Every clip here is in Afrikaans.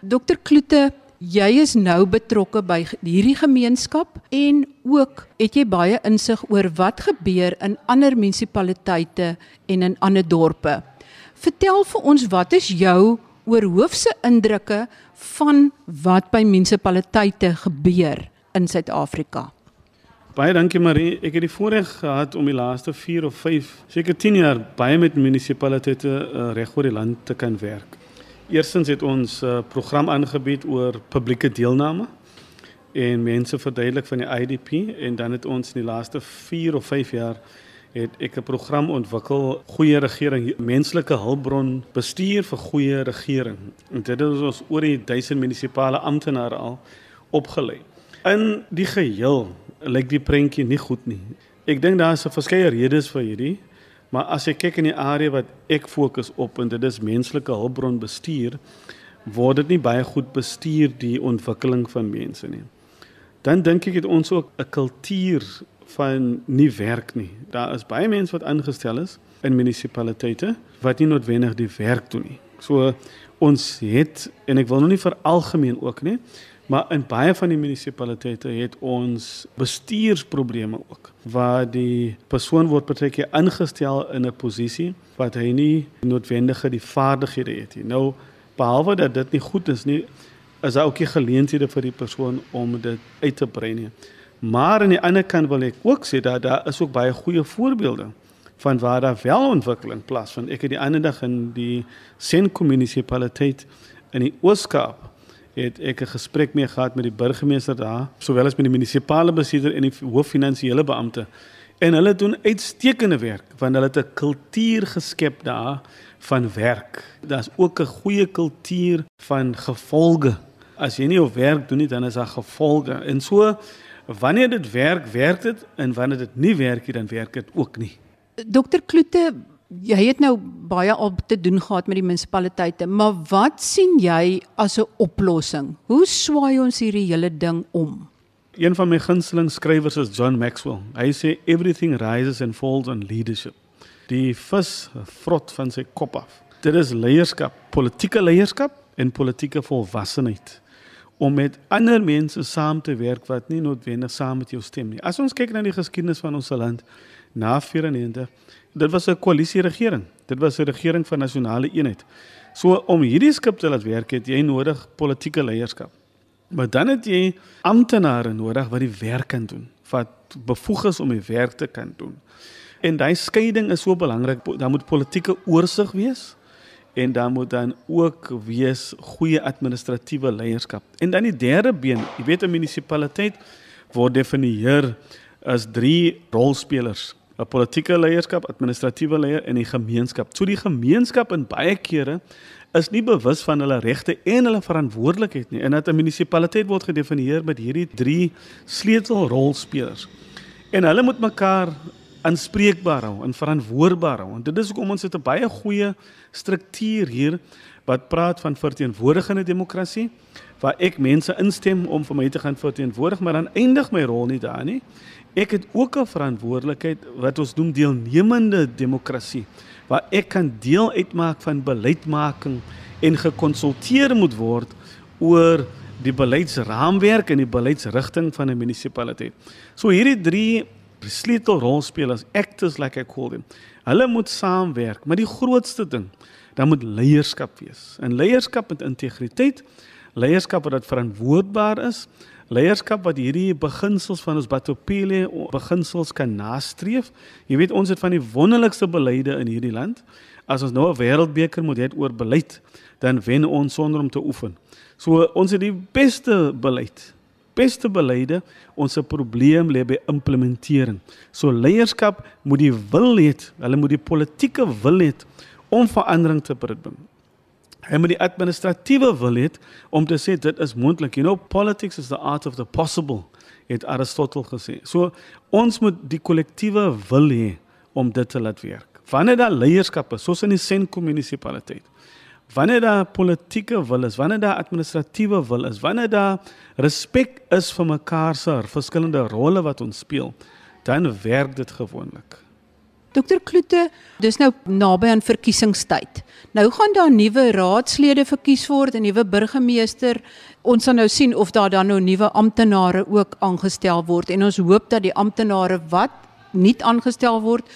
Dokter Kloete, jy is nou betrokke by hierdie gemeenskap en ook het jy baie insig oor wat gebeur in ander munisipaliteite en in ander dorpe. Vertel vir ons wat is jou oorhoofse indrukke van wat by munisipaliteite gebeur in Suid-Afrika? Baie dankie Marie. Ek het die voorreg gehad om die laaste 4 of 5, seker 10 jaar baie met munisipaliteite uh, reg oor die land te kan werk. Eerstens het ons 'n uh, program aangebied oor publieke deelname en mense verduidelik van die IDP en dan het ons in die laaste 4 of 5 jaar het ek 'n program ontwikkel goeie regering menslike hulpbron bestuur vir goeie regering en dit het ons oor die 1000 munisipale amptenare al opgelei. In die geheel lyk die prentjie nie goed nie. Ek dink daar is verskeie redes vir hierdie, maar as ek kyk in die area wat ek fokus op en dit is menslike hulpbron bestuur, word dit nie baie goed bestuur die ontwikkeling van mense nie. Dan dink ek het ons ook 'n kultuur van nie werk nie. Daar is baie mense wat aangestel is in munisipaliteite wat nie noodwendig die werk doen nie. So ons het en ek wil nou nie vir algemeen ook nie, Maar in baie van die munisipaliteite het ons bestuursprobleme ook waar die persoon word partykeer ingestel in 'n posisie wat hy nie noodwendige die vaardighede het nie. Nou behalwe dat dit nie goed is nie, is daar ook nie geleenthede vir die persoon om dit uit te brei nie. Maar aan die ander kant wil ek ook sê dat daar is ook baie goeie voorbeelde van waar daar wel ontwikkeling plaasvind. Ek het die ander dag in die Senko munisipaliteit in die Ooskaap het ek 'n gesprek mee gehad met die burgemeester daar, sowel as met die munisipale bestuurder en die hooffinansiële beampte. En hulle doen uitstekende werk want hulle het 'n kultuur geskep daar van werk. Daar's ook 'n goeie kultuur van gevolge. As jy nie op werk doen nie, dan is daar gevolge. En so wanneer dit werk, werk dit en wanneer dit nie werk nie, dan werk dit ook nie. Dokter Kloete, jy het nou baie al te doen gehad met die munisipaliteite, maar wat sien jy as 'n oplossing? Hoe swaai ons hierdie hele ding om? Een van my gunsteling skrywers is John Maxwell. Hy sê everything rises and falls on leadership. Die vis vrot van sy kop af. Dit is leierskap, politieke leierskap en politieke volwassenheid om met ander mense saam te werk wat nie noodwendig saam met jou stem nie. As ons kyk na die geskiedenis van ons land na 94 dit was 'n koalisieregering. Dit was 'n regering van nasionale eenheid. So om hierdie skip te laat werk het jy nodig politieke leierskap. Maar dan het jy amptenare nodig wat die werk kan doen, wat bevoeg is om die werk te kan doen. En daai skeiding is so belangrik. Daar moet politieke oorsig wees en dan moet dan ook wees goeie administratiewe leierskap. En dan die derde been, jy weet 'n munisipaliteit word definieer as drie rolspelers 'n politieke leierskap, administratiewe leier en die gemeenskap. So die gemeenskap in baie kere is nie bewus van hulle regte en hulle verantwoordelikheid nie. En dat 'n munisipaliteit word gedefinieer met hierdie drie sleutelrolspelers. En hulle moet mekaar aanspreekbaar hou en verantwoordbaar hou. En dit is hoekom ons het 'n baie goeie struktuur hier wat praat van verteenwoordigende demokrasie waar ek mense instem om vir my te gaan verteenwoordig, maar dan eindig my rol nie daar nie. Ek het ook 'n verantwoordelikheid wat ons noem deelnemende demokrasie waar ek kan deel uitmaak van beleidsmaking en gekonsulteer moet word oor die beleidsraamwerk en die beleidsrigting van 'n munisipaliteit. So hierdie drie sleutelrolspelers, actors like I call them. Hulle moet saamwerk, maar die grootste ding, dan moet leierskap wees. En leierskap met integriteit, leierskap wat verantwoordbaar is, leierskap wat hierdie beginsels van ons Batopele beginsels kan nastreef. Jy weet ons het van die wonderlikste beleide in hierdie land. As ons nou 'n wêreldbeker moet hê oor beleid, dan wen ons sonder om te oefen. So ons het die beste beleid. Beste beleide, ons se probleem lê by implementering. So leierskap moet die wil hê, hulle moet die politieke wil hê om verandering te bring. Hy moet die administratiewe wil hê om te sê dit is moontlik. You know, politics is the art of the possible, het Aristotle gesê. So ons moet die kollektiewe wil hê om dit te laat werk. Wanneer daar leierskap is, soos in die Senko munisipaliteit. Wanneer daar politieke wil is, wanneer daar administratiewe wil is, wanneer daar respek is vir mekaar se verskillende rolle wat ons speel, dan werk dit gewoonlik. Dokter Kloete, dis nou naby aan verkiesingstyd. Nou gaan daar nuwe raadslede verkies word en nuwe burgemeester. Ons sal nou sien of daar dan nou nuwe amptenare ook aangestel word en ons hoop dat die amptenare wat nie aangestel word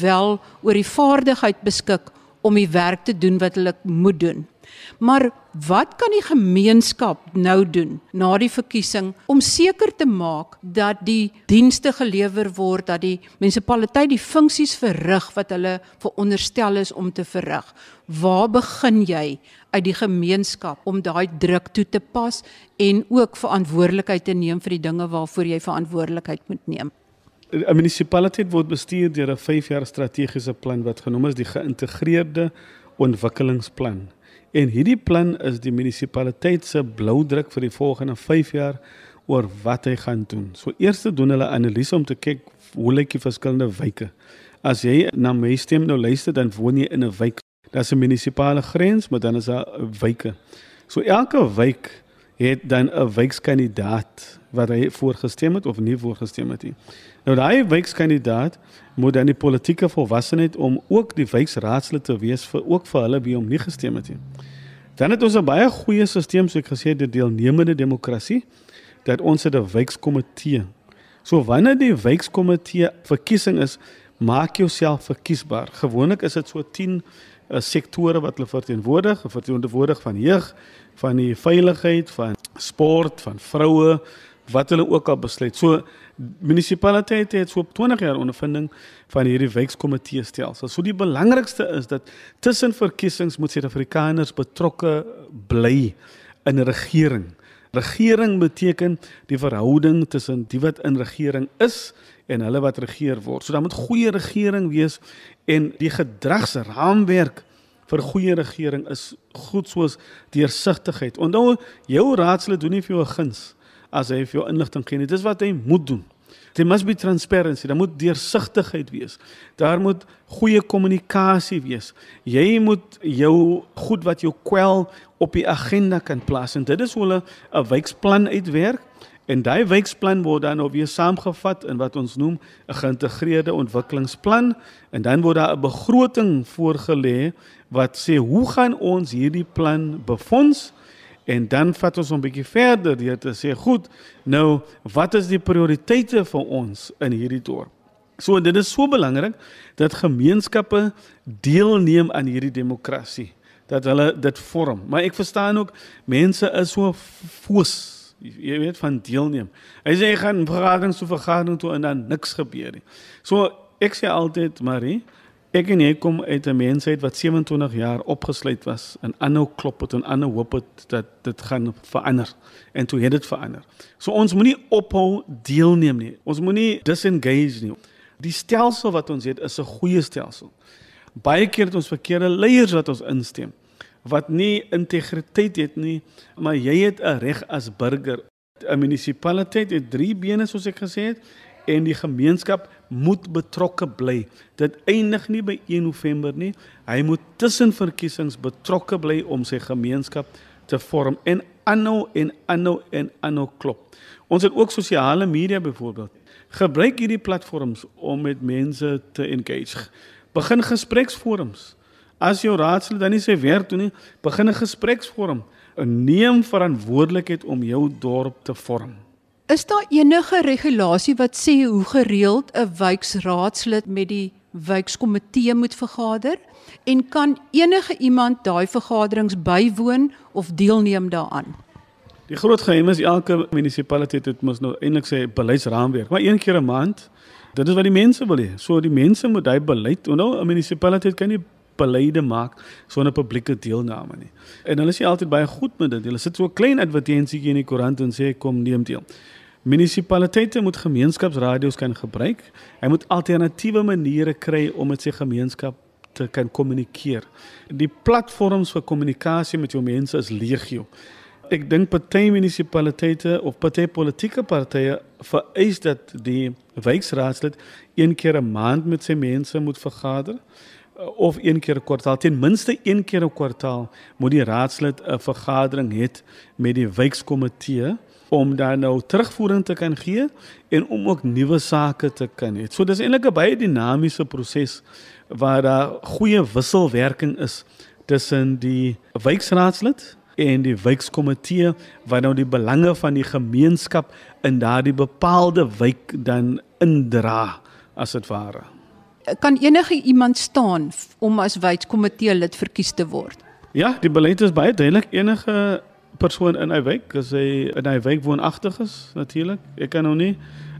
wel oor die vaardigheid beskik om die werk te doen wat hulle moet doen. Maar wat kan die gemeenskap nou doen na die verkiesing om seker te maak dat die dienste gelewer word, dat die munisipaliteit die funksies verrig wat hulle veronderstel is om te verrig? Waar begin jy uit die gemeenskap om daai druk toe te pas en ook verantwoordelikheid te neem vir die dinge waarvoor jy verantwoordelikheid moet neem? 'n Munisipaliteit word bestuur deur 'n 5-jaar strategiese plan wat genoem is die geïntegreerde ontwikkelingsplan. En hierdie plan is die munisipaliteit se blou druk vir die volgende 5 jaar oor wat hy gaan doen. So eers doen hulle analise om te kyk hoe lyk die verskillende wyke. As jy na my stem nou luister, dan woon jy in 'n wyk. Daar's 'n munisipale grens, maar dan is daar wyke. So elke wyk het dan 'n wykskandidaat wat hy voorgestem het of nie voorgestem het nie. Nou daai wykskandidaat moet dan die politieke volwassenheid om ook die wyksraadslid te wees vir ook vir hulle wie hom nie gestem het nie. Dan het ons 'n baie goeie stelsel soos ek gesê het, die deelnemende demokrasie dat ons het 'n wykskomitee. So wanneer die wykskomitee verkiesing is, maak jouself verkiesbaar. Gewoonlik is dit so 10 uh, sektore wat hulle verteenwoordig, verteenwoordig van jeug, van die veiligheid, van sport, van vroue, wat hulle ook al besluit. So munisipaliteite het so 20 jaar ondervinding van hierdie wijkkomitee stelsel. So die belangrikste is dat tussen verkiesings moet Suid-Afrikaners betrokke bly in 'n regering. Regering beteken die verhouding tussen die wat in regering is en hulle wat regeer word. So dan moet goeie regering wees en die gedragsraamwerk vir goeie regering is goed soos deursigtigheid. Onthou jou raadslid doen nie vir jou 'n guns as hy vir jou inligting gee nie. Dis wat hy moet doen. There must be transparency. Daar moet deursigtigheid wees. Daar moet goeie kommunikasie wees. Jy moet jou goed wat jou kwel op die agenda kan plaas en dit is hoe hulle 'n wijkplan uitwerk. En daai wijkplan word dan nou weer saamgevat in wat ons noem 'n geïntegreerde ontwikkelingsplan en dan word daar 'n begroting voorgelê wat sê hoe gaan ons hierdie plan befonds? En dan vat ons 'n bietjie verder deur te sê, goed, nou wat is die prioriteite vir ons in hierdie dorp? So dit is so belangrik dat gemeenskappe deelneem aan hierdie demokrasie, dat hulle dit vorm. Maar ek verstaan ook mense is so foos, jy weet van deelneem. Hy sê hy gaan vergadering so vergadering toe en dan niks gebeur nie. So ek sê altyd, Marie, Ek en jy kom uit 'n mensheid wat 27 jaar opgesluit was en aanhou klop het en aanhou hoop het dat dit gaan verander en toe het dit verander. So ons moenie ophou deelneem nie. Ons moenie disengage nie. Die stelsel wat ons het is 'n goeie stelsel. Baie keer het ons verkeerde leiers wat ons instem wat nie integriteit het nie, maar jy het 'n reg as burger. 'n Munisipaliteit het drie bene soos ek gesê het en die gemeenskap moet betrokke bly. Dit eindig nie by 1 November nie. Hy moet tussen verkiesings betrokke bly om sy gemeenskap te vorm en aanhou en aanhou en aanhou klop. Ons het ook sosiale media byvoorbeeld. Gebruik hierdie platforms om met mense te engage. Begin gespreksforums. As jou raadslid dan nie sy werk doen nie, begin 'n gespreksforum. Neem verantwoordelikheid om jou dorp te vorm. Is daar enige regulasie wat sê hoe gereeld 'n wijkraadslid met die wijkkomitee moet vergader en kan enige iemand daai vergaderings bywoon of deelneem daaraan? Die groot geheim is elke munisipaliteit het mos nou eintlik sê beleidsraamwerk, maar een keer 'n maand. Dit is wat die mense wil hê. So die mense moet hy beleid. Nou 'n munisipaliteit kan nie beleide maak sonder publieke deelname nie. En hulle is altyd baie goed met dit. Hulle sit so 'n klein advertensietjie in die koerant en sê kom neem deel. Munisipaliteite moet gemeenskapsradio's kan gebruik. Hy moet alternatiewe maniere kry om met sy gemeenskap te kan kommunikeer. Die platforms vir kommunikasie met jou mense is legio. Ek dink party munisipaliteite of party politieke partye vereis dat die wijkraadslid een keer 'n maand met sy mense moet vergader of een keer 'n kwartaal. Ten minste een keer 'n kwartaal moet die raadslid 'n vergadering hê met die wijkkomitee om daar nou terugvoering te kan gee en om ook nuwe sake te kan hê. So dis eintlik 'n baie dinamiese proses waar daar goeie wisselwerking is tussen die wijkraadslid en die wijkkomitee wat nou die belange van die gemeenskap in daardie bepaalde wijk dan indra as dit ware. Kan enige iemand staan om as wijkkomitee lid verkies te word? Ja, die beleid is baie duidelik. Enige persoon in 'n wijk, as hy in 'n wijk woonagtig is natuurlik. Ek kan nou nie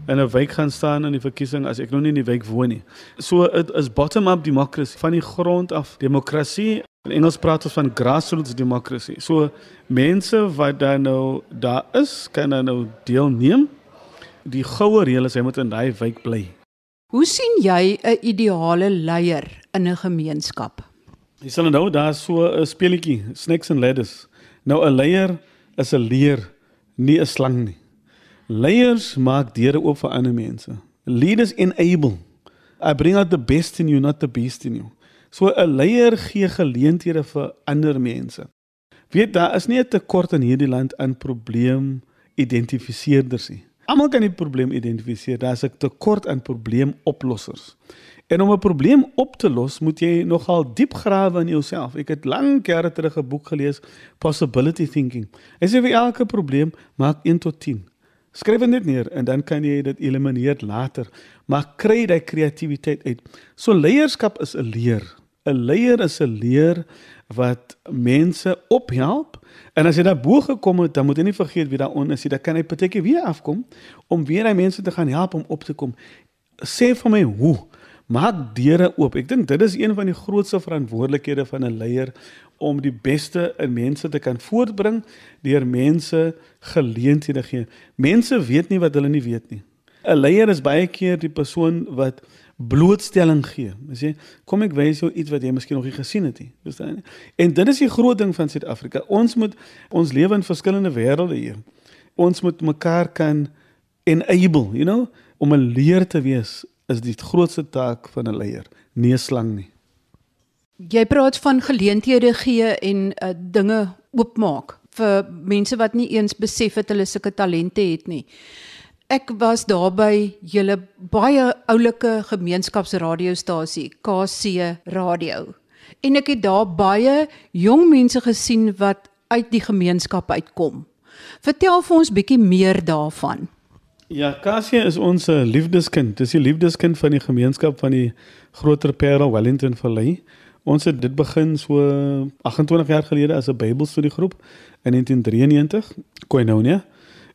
in 'n wijk gaan staan in die verkiesing as ek nog nie in die wijk woon nie. So dit is bottom-up democracy van die grond af demokrasie. In Engels praat ons van grassroots democracy. So mense wat dan nou daar is, kan dan nou deelneem. Die goue reël is hy moet in daai wijk bly. Hoe sien jy 'n ideale leier in 'n gemeenskap? Jy sal nou daar so 'n speletjie, snakes and ladders. Nou 'n leier is 'n leer, nie 'n slang nie. Leiers maak deure oop vir ander mense. Leaders enable. I bring out the best in you, not the beast in you. So 'n leier gee geleenthede vir ander mense. Weet daar is nie 'n tekort in hierdie land aan probleem identifiseerders nie. Almal kan die probleem identifiseer. Daar's 'n tekort aan probleemoplossers. En om 'n probleem op te los, moet jy nogal diep grawe in jouself. Ek het lank jare terug 'n boek gelees, Possibility Thinking. Hy sê vir elke probleem maak 1 tot 10. Skryf dit neer en dan kan jy dit elimineer later. Maar kry daai kreatiwiteit uit. So leierskap is 'n leer. 'n Leier is 'n leer wat mense ophelp. En as jy daar bo gekom het, dan moet jy nie vergeet wie daaronder is. Dan kan hy partyke weer afkom om weer daai mense te gaan help om op te kom. Sê vir my hoe maak deure oop. Ek dink dit is een van die grootste verantwoordelikhede van 'n leier om die beste in mense te kan voortbring deur mense geleenthede gee. Mense weet nie wat hulle nie weet nie. 'n Leier is baie keer die persoon wat blootstelling gee. Jy sê, kom ek wys jou iets wat jy miskien nog nie gesien het nie. Verstaan jy? En dit is die groot ding van Suid-Afrika. Ons moet ons lewe in verskillende wêrelde hier. Ons moet mekaar kan enable, you know, om 'n leer te wees is die grootste taak van 'n leier, nie 'n slang nie. Jy praat van geleenthede gee en uh, dinge oopmaak vir mense wat nie eens besef het hulle sulke talente het nie. Ek was daar by julle baie oulike gemeenskapsradiostasie, KC Radio. En ek het daar baie jong mense gesien wat uit die gemeenskap uitkom. Vertel vir ons bietjie meer daarvan. Ja, Cassia is ons eh, liefdeskind. Dis die liefdeskind van die gemeenskap van die Groter Parel Wellington Valley. Ons het dit begin so 28 jaar gelede as 'n Bybelstudiegroep in 1993, Koinonia,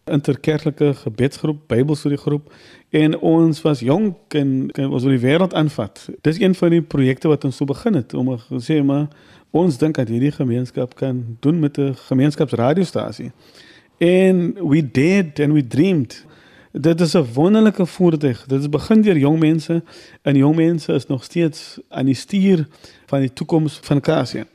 interkerklike gebedsgroep, Bybelstudiegroep en ons was jonk en, en ons wil die wêreld aanvat. Dis een van die projekte wat ons so begin het om gesê maar ons dink dat hierdie gemeenskap kan doen met 'n gemeenskapsradiostasie. En we did and we dreamed Dit is 'n wonderlike voertuig. Dit is begin deur jong mense en jong mense is nog steeds aan die stuur van die toekoms van Kasia.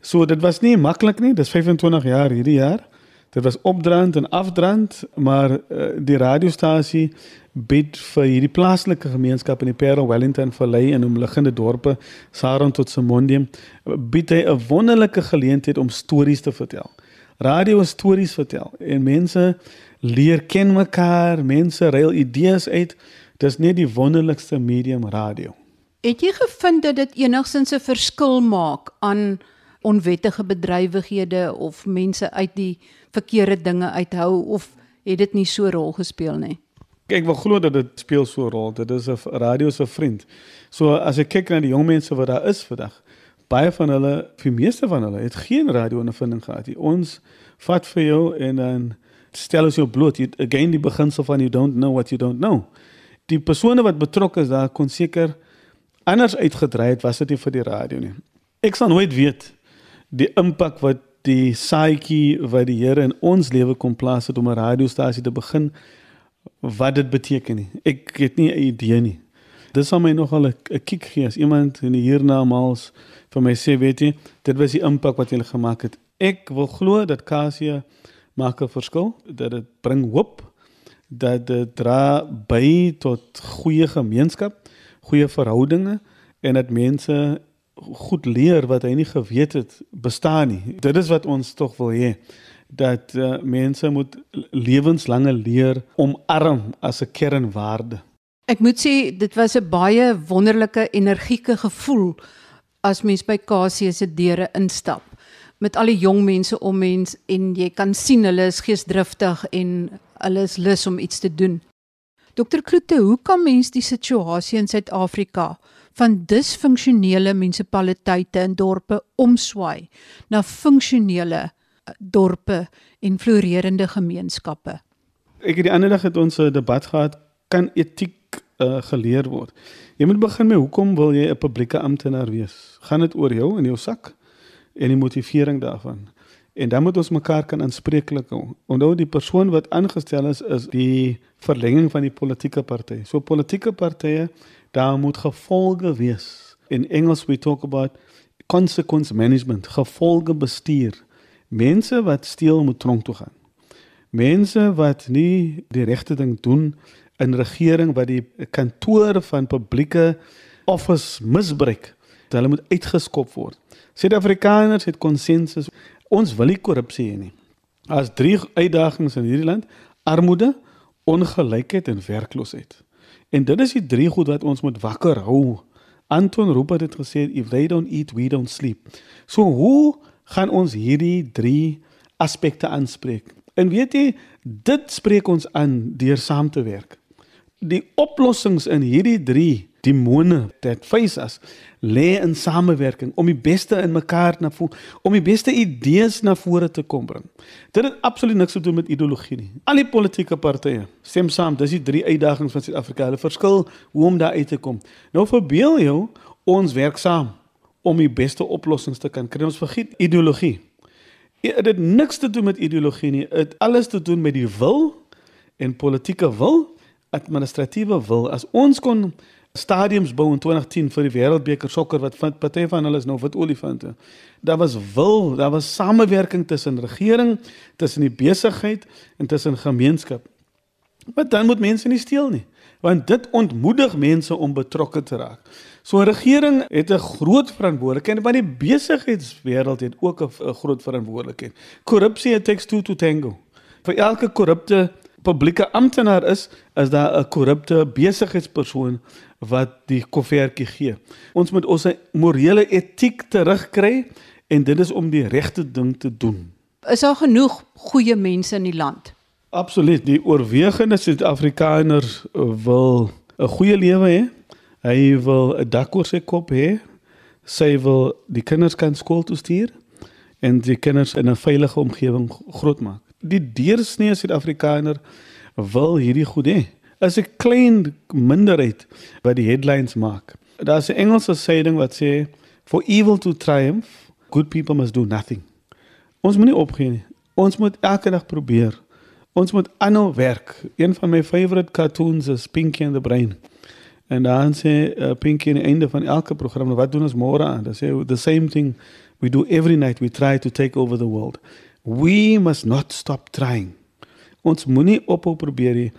So dit was nie maklik nie. Dis 25 jaar hierdie jaar. Dit was opdraand en afdraand, maar uh, die radiostasie bied vir hierdie plaaslike gemeenskap in die Parel Wellington Valley en omliggende dorpe, Saron tot Simondium, bied 'n wonderlike geleentheid om stories te vertel. Radio stories vertel en mense leer ken mekaar, mense ruil idees uit. Dis net die wonderlikste medium radio. Het jy gevind dat dit enigsins 'n verskil maak aan onwettige bedrywighede of mense uit die verkeerde dinge uithou of het dit nie so rol gespeel nie? Ek wil glo dat dit speel so 'n rol. Dit is 'n radio se vriend. So as ek kyk na die jong mense wat daar is vandag, baie van hulle, die meeste van hulle het geen radio ondervinding gehad nie. Ons vat vir jou en dan stel ons jou bloot. You, again die beginsel van you don't know what you don't know. Die persone wat betrokke is daar kon seker anders uitgedry het was dit nie vir die radio nie. Ek sal nooit weet die impak wat die saadjie wat die Here in ons lewe kom plaas het om 'n radiostasie te begin wat dit beteken nie. Ek het nie 'n idee nie. Dis sal my nogal 'n kiek gee as iemand in die hiernamaals vir my sê, weet jy, dit was die impak wat jy gemaak het. Ek wil glo dat Kasia maak 'n verskil, dat dit bring hoop, dat dit dra by tot goeie gemeenskap, goeie verhoudinge en dat mense goed leer wat hy nie geweet het bestaan nie. Dit is wat ons tog wil hê. dat uh, mense moet lewenslange leer omarm as 'n kernwaarde. Ek moet sê dit was 'n baie wonderlike energieke gevoel as mens by KC se deure instap met al die jong mense om mens en jy kan sien hulle is geesdriftig en hulle is lus om iets te doen. Dokter Kloete, hoe kan mens die situasie in Suid-Afrika van disfunksionele munisipaliteite en dorpe omswaai na funksionele eh, dorpe en floreerende gemeenskappe. Ek het die ander dag het ons 'n debat gehad kan etiek uh, geleer word. Jy moet begin met hoekom wil jy 'n publieke amptenaar wees? Gaan dit oor jou en jou sak en die motivering daarvan? En dan moet ons mekaar kan aanspreeklik hou. Onthou die persoon wat aangestel is is die verlenging van die politieke party. So politieke partye daar moet gevolge wees. In Engels we talk about consequence management, gevolge bestuur. Mense wat steel moet tronk toe gaan. Mense wat nie die regte ding doen in regering wat die kantore van publieke office misbruik, hulle moet uitgeskop word. Suid-Afrikaners het konsensus. Ons wil nie korrupsie hê nie. As drie uitdagings in hierdie land: armoede, ongelykheid en werkloosheid. En dit is die drie goed wat ons moet wakker hou. Anton Rupert het gesê if they don't eat we don't sleep. So hoe gaan ons hierdie drie aspekte aanspreek? En weet jy, dit spreek ons aan deur saam te werk. Die oplossings in hierdie drie demone dat face us lê in samewerking om die beste in mekaar na voel om die beste idees na vore te kom bring. Dit het absoluut niks te doen met ideologie nie. Al die politieke partye stem saam, dis die drie uitdagings van Suid-Afrika. Hulle verskil hoe om daar uit te kom. Nou verbeel jou ons werk saam om die beste oplossings te kan kry. Ons vergiet ideologie. Dit het niks te doen met ideologie nie. Dit alles te doen met die wil en politieke wil, administratiewe wil. As ons kon stadiums bou in 2010 vir die wêreldbeker sokker wat van party van hulle is nou wat olifante. Daar was wil, daar was samewerking tussen regering, tussen die besigheid en tussen gemeenskap. Maar dan moet mense nie steel nie, want dit ontmoedig mense om betrokke te raak. So 'n regering het 'n groot verantwoordelikheid, maar die besigheidswêreld het ook 'n groot verantwoordelikheid. Korrupsie takes two to tango. Vir elke korrupte publieke amptenaar is, is daar 'n korrupte besigheidspersoon wat die koffertjie gee. Ons moet ons morele etiek terugkry en dit is om die regte ding te doen. Is daar genoeg goeie mense in die land? Absoluut. Die oorwegende Suid-Afrikaner wil 'n goeie lewe hê. Hy wil 'n dak oor sy kop hê. Sy wil die kinders kan skool toe stuur en die kinders in 'n veilige omgewing grootmaak. Die deursnee Suid-Afrikaner wil hierdie goed hê is 'n klein minderheid wat die headlines maak. Daar's 'n Engelse saying wat sê for evil to triumph, good people must do nothing. Ons moet nie opgee nie. Ons moet elke dag probeer. Ons moet aanhou werk. Een van my favorite cartoons is Pinky and the Brain. En dan sê uh, Pinky aan die einde van elke program, wat doen ons môre aan? Dan sê the same thing we do every night we try to take over the world. We must not stop trying. Ons moenie ophou probeer nie.